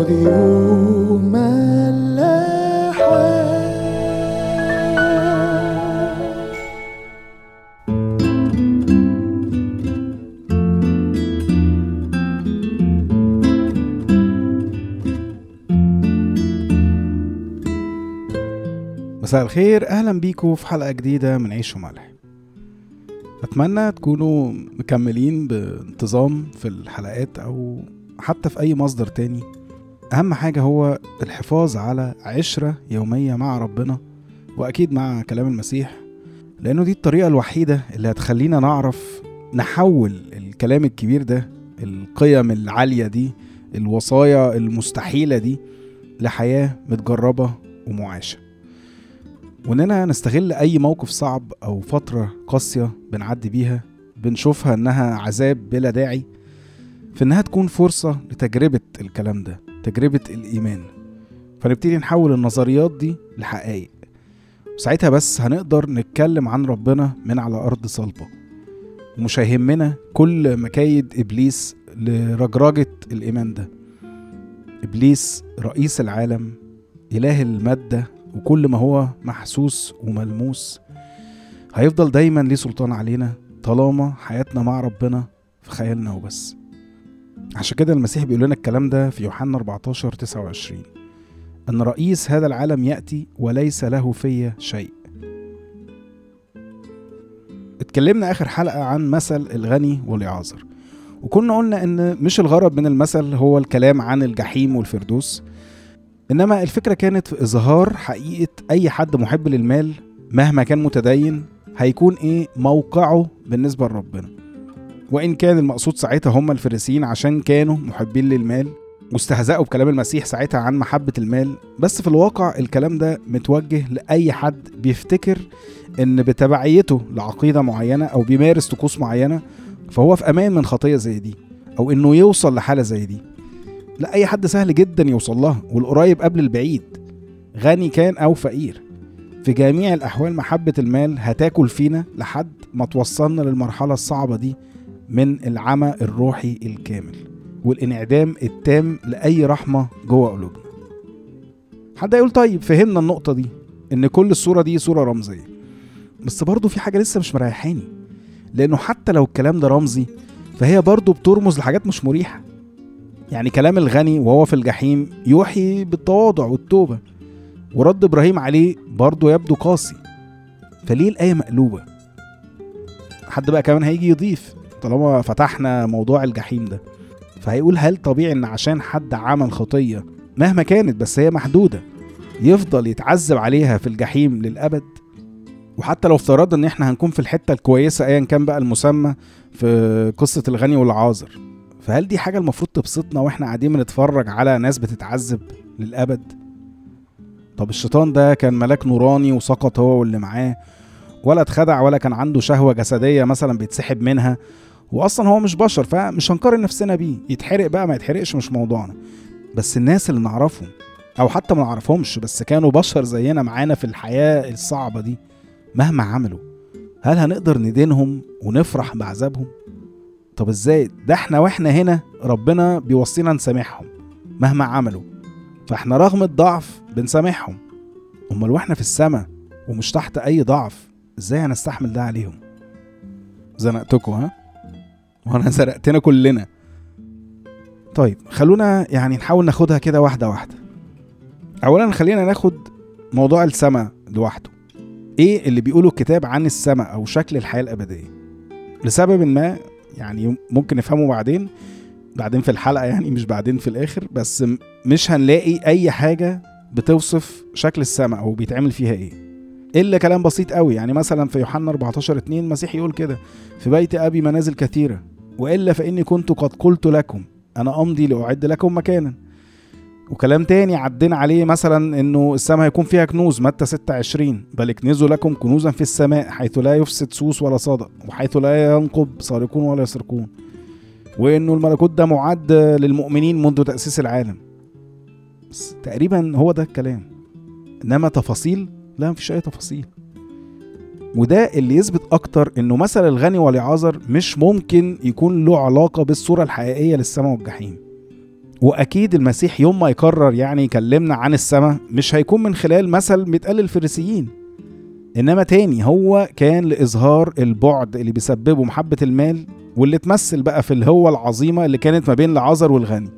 مساء الخير أهلا بيكم في حلقة جديدة من عيش وملح. أتمنى تكونوا مكملين بانتظام في الحلقات أو حتى في أي مصدر تاني. أهم حاجة هو الحفاظ على عشرة يومية مع ربنا وأكيد مع كلام المسيح لأنه دي الطريقة الوحيدة اللي هتخلينا نعرف نحول الكلام الكبير ده القيم العالية دي الوصايا المستحيلة دي لحياة متجربة ومعاشه وإننا نستغل أي موقف صعب أو فترة قاسية بنعدي بيها بنشوفها إنها عذاب بلا داعي في إنها تكون فرصة لتجربة الكلام ده. تجربة الإيمان. فنبتدي نحول النظريات دي لحقائق. وساعتها بس هنقدر نتكلم عن ربنا من على أرض صلبة ومش هيهمنا كل مكايد إبليس لرجرجه الإيمان ده. إبليس رئيس العالم إله المادة وكل ما هو محسوس وملموس. هيفضل دايما ليه سلطان علينا طالما حياتنا مع ربنا في خيالنا وبس عشان كده المسيح بيقول لنا الكلام ده في يوحنا 14 29 أن رئيس هذا العالم يأتي وليس له في شيء. اتكلمنا آخر حلقة عن مثل الغني والإعاذر وكنا قلنا إن مش الغرض من المثل هو الكلام عن الجحيم والفردوس إنما الفكرة كانت في إظهار حقيقة أي حد محب للمال مهما كان متدين هيكون إيه موقعه بالنسبة لربنا. وإن كان المقصود ساعتها هم الفريسيين عشان كانوا محبين للمال واستهزأوا بكلام المسيح ساعتها عن محبة المال بس في الواقع الكلام ده متوجه لأي حد بيفتكر إن بتبعيته لعقيدة معينة أو بيمارس طقوس معينة فهو في أمان من خطية زي دي أو إنه يوصل لحالة زي دي. لا اي حد سهل جدا يوصل لها والقريب قبل البعيد. غني كان أو فقير. في جميع الأحوال محبة المال هتاكل فينا لحد ما توصلنا للمرحلة الصعبة دي من العمى الروحي الكامل والانعدام التام لأي رحمة جوه قلوبنا. حد يقول طيب فهمنا النقطة دي إن كل الصورة دي صورة رمزية. بس برضه في حاجة لسه مش مريحاني. لأنه حتى لو الكلام ده رمزي فهي برضه بترمز لحاجات مش مريحة. يعني كلام الغني وهو في الجحيم يوحي بالتواضع والتوبة. ورد إبراهيم عليه برضه يبدو قاسي. فليه الآية مقلوبة؟ حد بقى كمان هيجي يضيف. طالما فتحنا موضوع الجحيم ده. فهيقول هل طبيعي إن عشان حد عمل خطية مهما كانت بس هي محدودة يفضل يتعذب عليها في الجحيم للأبد؟ وحتى لو افترضنا إن إحنا هنكون في الحتة الكويسة ايا كان بقى المسمى في قصة الغني والعازر فهل دي حاجة المفروض تبسطنا وإحنا قاعدين بنتفرج على ناس بتتعذب للأبد؟ طب الشيطان ده كان ملاك نوراني وسقط هو واللي معاه ولا اتخدع ولا كان عنده شهوة جسدية مثلا بيتسحب منها وأصلا هو مش بشر فمش هنقارن نفسنا بيه. يتحرق بقى ما يتحرقش مش موضوعنا. بس الناس اللي نعرفهم أو حتى ما نعرفهمش بس كانوا بشر زينا معانا في الحياة الصعبة دي مهما عملوا هل هنقدر ندينهم ونفرح بعذابهم؟ طب إزاي؟ ده إحنا وإحنا هنا ربنا بيوصينا نسامحهم مهما عملوا. فإحنا رغم الضعف بنسامحهم. أمال وإحنا في السماء ومش تحت أي ضعف إزاي هنستحمل ده عليهم؟ زنقتكم ها؟ وانا زرقتنا كلنا. طيب خلونا يعني نحاول ناخدها كده واحدة واحدة. اولا خلينا ناخد موضوع السماء لوحده. إيه اللي بيقوله الكتاب عن السماء أو شكل الحياة الأبدية؟ لسبب ما يعني ممكن نفهمه بعدين بعدين في الحلقة يعني مش بعدين في الآخر بس مش هنلاقي أي حاجة بتوصف شكل السماء أو بيتعمل فيها إيه. إلا كلام بسيط قوي يعني مثلا في يوحنا 14 2 المسيح يقول كده في بيت أبي منازل كثيرة وإلا فإني كنت قد قلت لكم أنا أمضي لأعد لكم مكانا. وكلام تاني عدينا عليه مثلا إنه السماء هيكون فيها كنوز متى 26 بل اكنزوا لكم كنوزا في السماء حيث لا يفسد سوس ولا صدق وحيث لا ينقب سارقون ولا يسرقون. وإنه الملكوت ده معد للمؤمنين منذ تأسيس العالم. بس تقريبا هو ده الكلام. إنما تفاصيل؟ لا مفيش أي تفاصيل. وده اللي يثبت أكتر إنه مثل الغني والعازر مش ممكن يكون له علاقة بالصورة الحقيقية للسماء والجحيم. وأكيد المسيح يوم ما يقرر يعني يكلمنا عن السماء مش هيكون من خلال مثل بيتقال للفريسيين. إنما تاني هو كان لإظهار البعد اللي بيسببه محبة المال واللي تمثل بقى في الهوة العظيمة اللي كانت ما بين العذر والغني.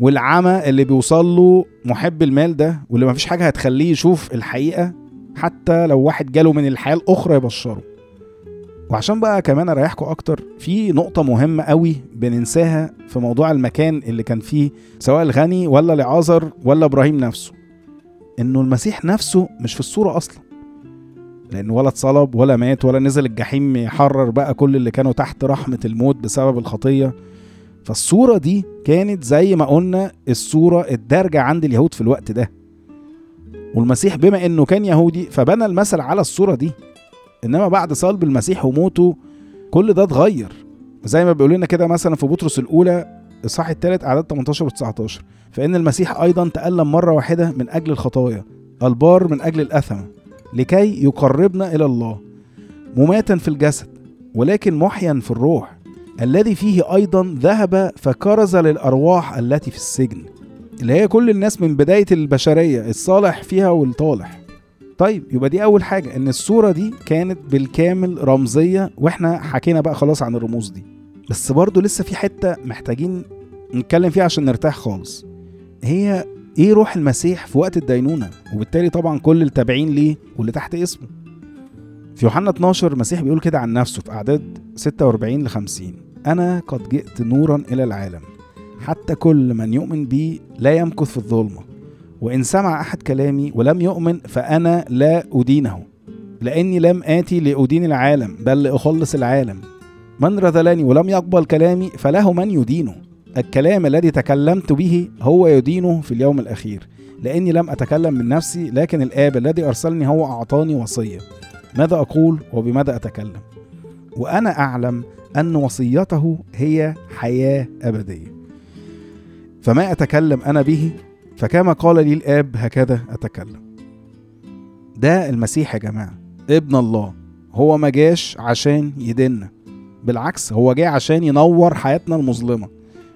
والعمى اللي بيوصل له محب المال ده واللي ما فيش حاجة هتخليه يشوف الحقيقة حتى لو واحد جاله من الحياة الأخرى يبشره. وعشان بقى كمان اريحكم أكتر في نقطة مهمة قوي بننساها في موضوع المكان اللي كان فيه سواء الغني ولا لعازر ولا إبراهيم نفسه. إنه المسيح نفسه مش في الصورة أصلا. لأن ولا اتصلب ولا مات ولا نزل الجحيم يحرر بقى كل اللي كانوا تحت رحمة الموت بسبب الخطية. فالصورة دي كانت زي ما قلنا الصورة الدارجة عند اليهود في الوقت ده. والمسيح بما إنه كان يهودي فبنى المثل على الصورة دي إنما بعد صلب المسيح وموته كل ده اتغير. زي ما بيقول لنا كده مثلا في بطرس الأولى الصح الثالث أعداد 18 و 19 فإن المسيح أيضا تألم مرة واحدة من أجل الخطايا البار من أجل الأثم لكي يقربنا إلى الله مماتا في الجسد ولكن محيا في الروح الذي فيه أيضا ذهب فكرز للأرواح التي في السجن. اللي هي كل الناس من بداية البشرية الصالح فيها والطالح. طيب يبقى دي أول حاجة إن الصورة دي كانت بالكامل رمزية وإحنا حكينا بقى خلاص عن الرموز دي. بس برضو لسه في حتة محتاجين نتكلم فيها عشان نرتاح خالص. هي إيه روح المسيح في وقت الدينونة؟ وبالتالي طبعا كل التابعين ليه واللي تحت اسمه. في يوحنا 12 المسيح بيقول كده عن نفسه في أعداد 46 ل 50 أنا قد جئت نورا إلى العالم. حتى كل من يؤمن بي لا يمكث في الظلمة. وإن سمع أحد كلامي ولم يؤمن فأنا لا أدينه لأني لم آتي لأدين العالم بل لأخلص العالم. من رذلني ولم يقبل كلامي فله من يدينه. الكلام الذي تكلمت به هو يدينه في اليوم الأخير. لأني لم أتكلم من نفسي لكن الآب الذي أرسلني هو أعطاني وصية. ماذا أقول وبماذا أتكلم؟ وأنا أعلم أن وصيته هي حياة أبدية. فما أتكلم أنا به فكما قال لي الآب هكذا أتكلم. ده المسيح يا جماعة ابن الله. هو ما جاش عشان يدنا بالعكس هو جاي عشان ينور حياتنا المظلمة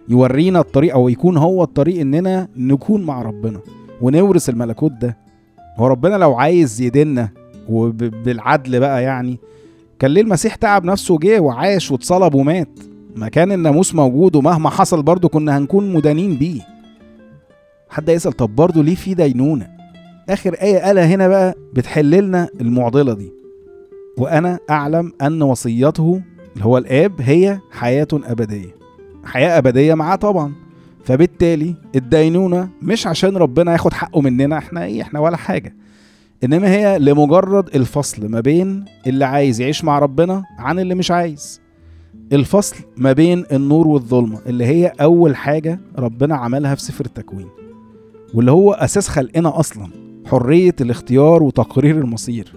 يورينا الطريق أو يكون هو الطريق إننا نكون مع ربنا ونورث الملكوت ده. هو ربنا لو عايز يدنا وبالعدل بقى يعني كان ليه المسيح تعب نفسه وجه وعاش واتصلب ومات. ما كان الناموس موجود ومهما حصل برضه كنا هنكون مدانين بيه. حد يسأل طب برضه ليه في دينونة؟ آخر آية قالها هنا بقى بتحل لنا المعضلة دي. وأنا أعلم أن وصيته اللي هو الآب هي حياة أبدية. حياة أبدية معاه طبعا. فبالتالي الدينونة مش عشان ربنا ياخد حقه مننا إحنا إيه إحنا ولا حاجة. إنما هي لمجرد الفصل ما بين اللي عايز يعيش مع ربنا عن اللي مش عايز. الفصل ما بين النور والظلمة اللي هي أول حاجة ربنا عملها في سفر التكوين واللي هو أساس خلقنا أصلا حرية الاختيار وتقرير المصير.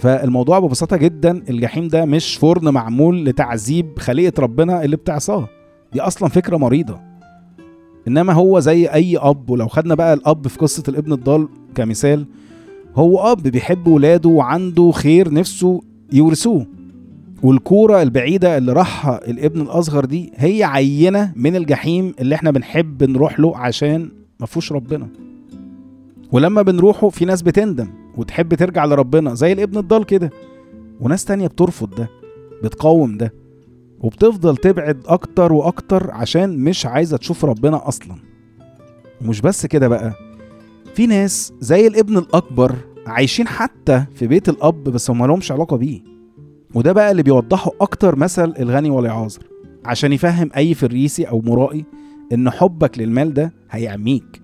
فالموضوع ببساطة جدا الجحيم ده مش فرن معمول لتعذيب خليقة ربنا اللي بتعصاه دي أصلا فكرة مريضة. إنما هو زي أي أب ولو خدنا بقى الأب في قصة الابن الضال كمثال هو أب بيحب ولاده وعنده خير نفسه يورثوه. والكورة البعيدة اللي راحها الابن الأصغر دي هي عينة من الجحيم اللي إحنا بنحب نروح له عشان مفهوش ربنا. ولما بنروحه في ناس بتندم وتحب ترجع لربنا زي الابن الضال كده. وناس تانية بترفض ده بتقاوم ده وبتفضل تبعد أكتر وأكتر عشان مش عايزة تشوف ربنا أصلا. ومش بس كده بقى في ناس زي الابن الأكبر عايشين حتى في بيت الأب بس هم لهمش علاقة بيه. وده بقى اللي بيوضحه أكتر مثل الغني والعازر عشان يفهم أي فريسي أو مرائي إن حبك للمال ده هيعميك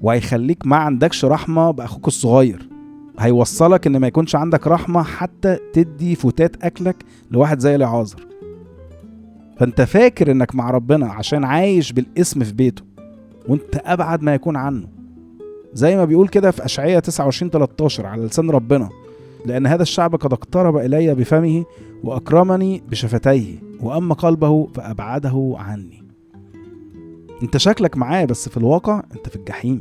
وهيخليك ما عندكش رحمة بأخوك الصغير. هيوصلك إن ما يكونش عندك رحمة حتى تدي فتات أكلك لواحد زي العازر فأنت فاكر إنك مع ربنا عشان عايش بالاسم في بيته وأنت أبعد ما يكون عنه. زي ما بيقول كده في أشعية 29 13 على لسان ربنا لأن هذا الشعب قد اقترب إلي بفمه وأكرمني بشفتيه وأما قلبه فأبعده عني. أنت شكلك معاه بس في الواقع أنت في الجحيم.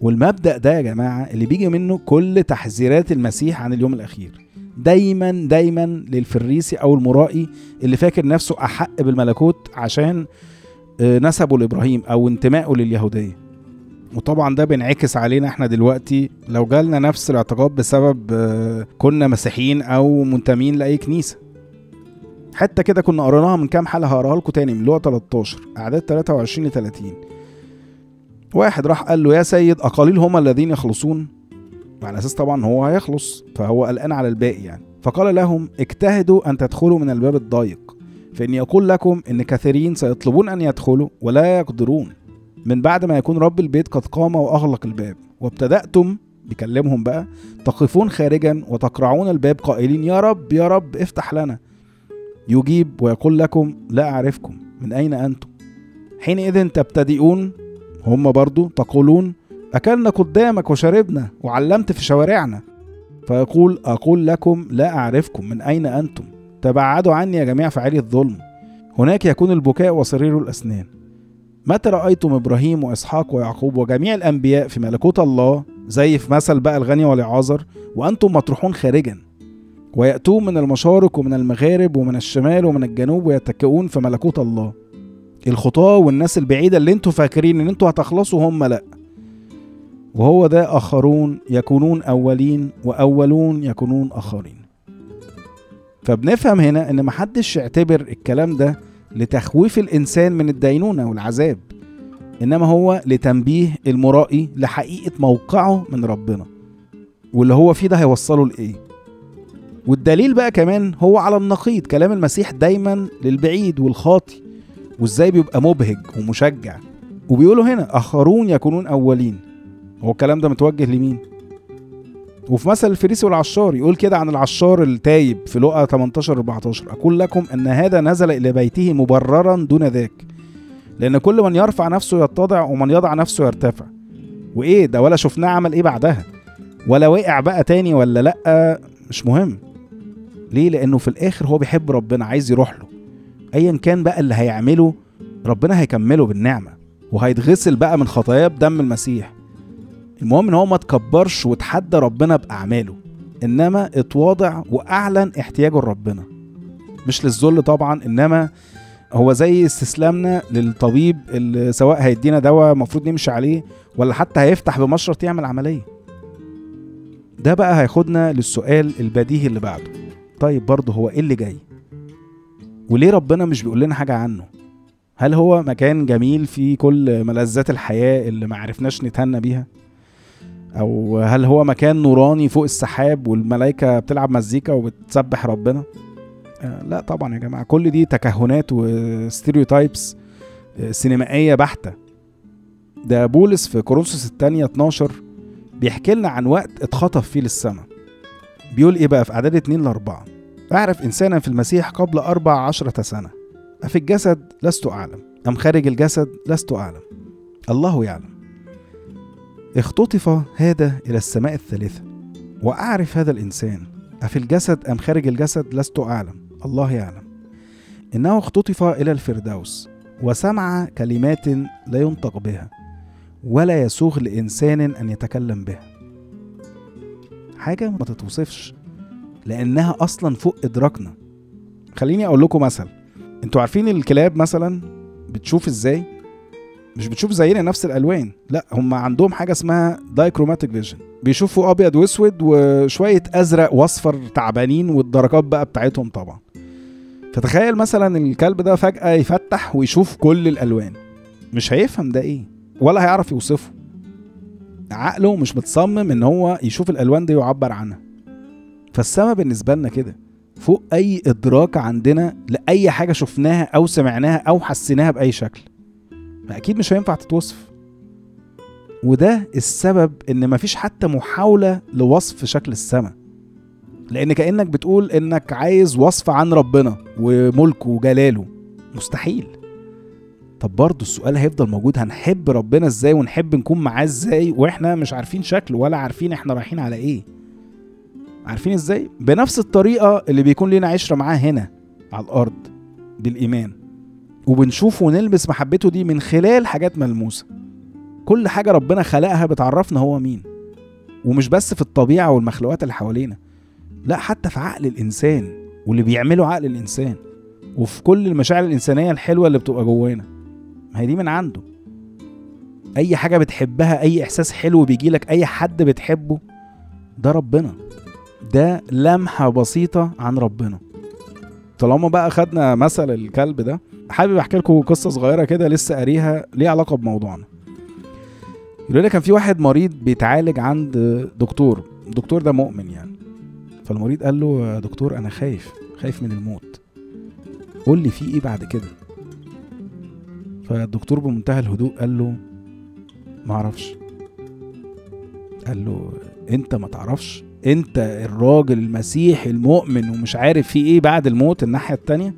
والمبدأ ده يا جماعة اللي بيجي منه كل تحذيرات المسيح عن اليوم الأخير. دايما دايما للفريسي أو المرائي اللي فاكر نفسه أحق بالملكوت عشان آه، نسبه لإبراهيم أو انتمائه لليهودية. وطبعا ده بينعكس علينا إحنا دلوقتي. لو جالنا نفس الاعتقاد بسبب آه، كنا مسيحيين أو منتمين لأي كنيسة. حتة كده كنا قريناها من كام حلقة هقراها لكم تاني من لقا 13 أعداد 23 ل 30 واحد راح قال له يا سيد اقليل هم الذين يخلصون؟ على أساس طبعا هو هيخلص فهو قلقان على الباقي يعني. فقال لهم اجتهدوا أن تدخلوا من الباب الضيق فاني أقول لكم إن كثيرين سيطلبون أن يدخلوا ولا يقدرون. من بعد ما يكون رب البيت قد قام وأغلق الباب وابتدأتم بيكلمهم بقى تقفون خارجا وتقرعون الباب قائلين يا رب يا رب افتح لنا. يجيب ويقول لكم لا أعرفكم من أين أنتم؟ حينئذ تبتدئون هم برضو تقولون أكلنا قدامك وشربنا وعلمت في شوارعنا. فيقول أقول لكم لا أعرفكم من أين أنتم؟ تبعدوا عني يا جميع فاعلي الظلم. هناك يكون البكاء وصرير الأسنان. متى رأيتم إبراهيم وإسحاق ويعقوب وجميع الأنبياء في ملكوت الله زي في مثل بقى الغني والعازر وأنتم مطروحون خارجا؟ ويأتون من المشارق ومن المغارب ومن الشمال ومن الجنوب ويتكئون في ملكوت الله. الخطاة والناس البعيدة اللي أنتوا فاكرين ان أنتوا هتخلصوا هم لأ. وهو ده آخرون يكونون أولين وأولون يكونون آخرين. فبنفهم هنا إن محدش يعتبر الكلام ده لتخويف الإنسان من الدينونة والعذاب إنما هو لتنبيه المرائي لحقيقة موقعه من ربنا. واللي هو فيه ده هيوصله لإيه؟ والدليل بقى كمان هو على النقيض كلام المسيح دايما للبعيد والخاطي وإزاي بيبقى مبهج ومشجع. وبيقولوا هنا آخرون يكونون أولين. هو الكلام ده متوجه لمين؟ وفي مثل الفريسي والعشار يقول كده عن العشار التايب في لقا 18 14 أقول لكم أن هذا نزل إلى بيته مبررا دون ذاك لأن كل من يرفع نفسه يتضع ومن يضع نفسه يرتفع. وإيه ده ولا شفناه عمل إيه بعدها؟ ولا وقع بقى تاني ولا لأ؟ مش مهم. ليه؟ لأنه في الآخر هو بيحب ربنا عايز يروح له. أيا كان بقى اللي هيعمله ربنا هيكمله بالنعمة وهيتغسل بقى من خطاياه بدم المسيح. المهم إن هو ما تكبرش وتحدى ربنا بأعماله إنما اتواضع وأعلن احتياجه لربنا مش للذل طبعا إنما هو زي استسلامنا للطبيب اللي سواء هيدينا دواء المفروض نمشي عليه ولا حتى هيفتح بمشرط يعمل عملية. ده بقى هياخدنا للسؤال البديهي اللي بعده. طيب برضه هو إيه اللي جاي؟ وليه ربنا مش بيقول لنا حاجة عنه؟ هل هو مكان جميل فيه كل ملذات الحياة اللي ما عرفناش نتهنى بيها؟ أو هل هو مكان نوراني فوق السحاب والملائكة بتلعب مزيكا وبتسبح ربنا؟ آه لا طبعا يا جماعة كل دي تكهنات وستيريوتايبس آه سينمائية بحتة. ده بولس في كورنثوس الثانية 12 بيحكي لنا عن وقت اتخطف فيه للسماء. بيقول إيه بقى في أعداد 2 ل 4 أعرف إنسانا في المسيح قبل أربع عشرة سنة. أفي الجسد لست أعلم أم خارج الجسد لست أعلم. الله يعلم. اختطف هذا إلى السماء الثالثة وأعرف هذا الإنسان أفي الجسد أم خارج الجسد؟ لست أعلم الله يعلم. إنه اختطف إلى الفردوس وسمع كلمات لا ينطق بها ولا يسوغ لإنسان أن يتكلم بها. حاجة ما تتوصفش لأنها أصلا فوق إدراكنا. خليني أقول لكم مثل أنتوا عارفين الكلاب مثلا؟ بتشوف إزاي؟ مش بتشوف زينا نفس الألوان. لا هم عندهم حاجة اسمها dichromatic vision بيشوفوا أبيض وأسود وشوية أزرق وأصفر تعبانين والدرجات بقى بتاعتهم طبعا. فتخيل مثلا الكلب ده فجأة يفتح ويشوف كل الألوان. مش هيفهم ده إيه؟ ولا هيعرف يوصفه. عقله مش متصمم إن هو يشوف الألوان دي ويعبر عنها. فالسما بالنسبة لنا كده فوق أي إدراك عندنا لأي حاجة شفناها أو سمعناها أو حسيناها بأي شكل. أكيد مش هينفع تتوصف. وده السبب إن مفيش حتى محاولة لوصف شكل السماء. لأن كأنك بتقول إنك عايز وصف عن ربنا وملكه وجلاله. مستحيل. طب برضه السؤال هيفضل موجود هنحب ربنا إزاي ونحب نكون معاه إزاي؟ وإحنا مش عارفين شكله ولا عارفين إحنا رايحين على إيه. عارفين إزاي؟ بنفس الطريقة اللي بيكون لنا عشرة معاه هنا على الأرض. بالإيمان. وبنشوف ونلمس محبته دي من خلال حاجات ملموسة. كل حاجة ربنا خلقها بتعرفنا هو مين. ومش بس في الطبيعة والمخلوقات اللي حوالينا لا حتى في عقل الإنسان واللي بيعمله عقل الإنسان وفي كل المشاعر الإنسانية الحلوة اللي بتبقى جوانا. ما هي دي من عنده. أي حاجة بتحبها أي إحساس حلو بيجيلك أي حد بتحبه ده ربنا. ده لمحة بسيطة عن ربنا. طالما بقى خدنا مثل الكلب ده حابب أحكي لكم قصة صغيرة كده لسه قاريها ليها علاقة بموضوعنا. يقول لي كان في واحد مريض بيتعالج عند دكتور الدكتور ده مؤمن يعني. فالمريض قال له يا دكتور أنا خايف خايف من الموت. قول لي في إيه بعد كده؟ فالدكتور بمنتهى الهدوء قال له ما أعرفش. قال له أنت ما تعرفش؟ أنت الراجل المسيحي المؤمن ومش عارف في إيه بعد الموت الناحية التانية؟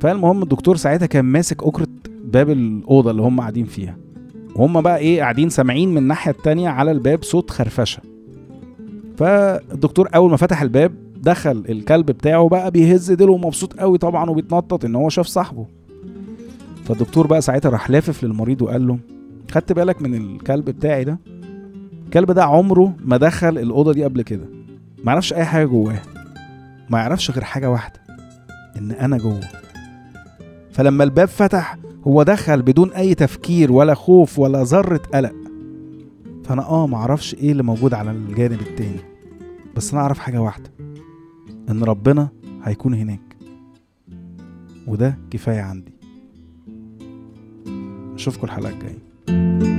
فالمهم الدكتور ساعتها كان ماسك أكرة باب الأوضة اللي هم قاعدين فيها. وهم بقى إيه قاعدين سامعين من الناحية التانية على الباب صوت خرفشة. فالدكتور أول ما فتح الباب دخل الكلب بتاعه بقى بيهز ديله ومبسوط قوي طبعا وبيتنطط إن هو شاف صاحبه. فالدكتور بقى ساعتها راح لافف للمريض وقال له خدت بالك من الكلب بتاعي ده؟ الكلب ده عمره ما دخل الأوضة دي قبل كده. ما يعرفش أي حاجة جواها ما يعرفش غير حاجة واحدة إن أنا جوه. فلما الباب فتح هو دخل بدون أي تفكير ولا خوف ولا ذرة قلق. فأنا آه معرفش إيه اللي موجود على الجانب التاني. بس أنا أعرف حاجة واحدة إن ربنا هيكون هناك. وده كفاية عندي. أشوفكم الحلقة الجاية.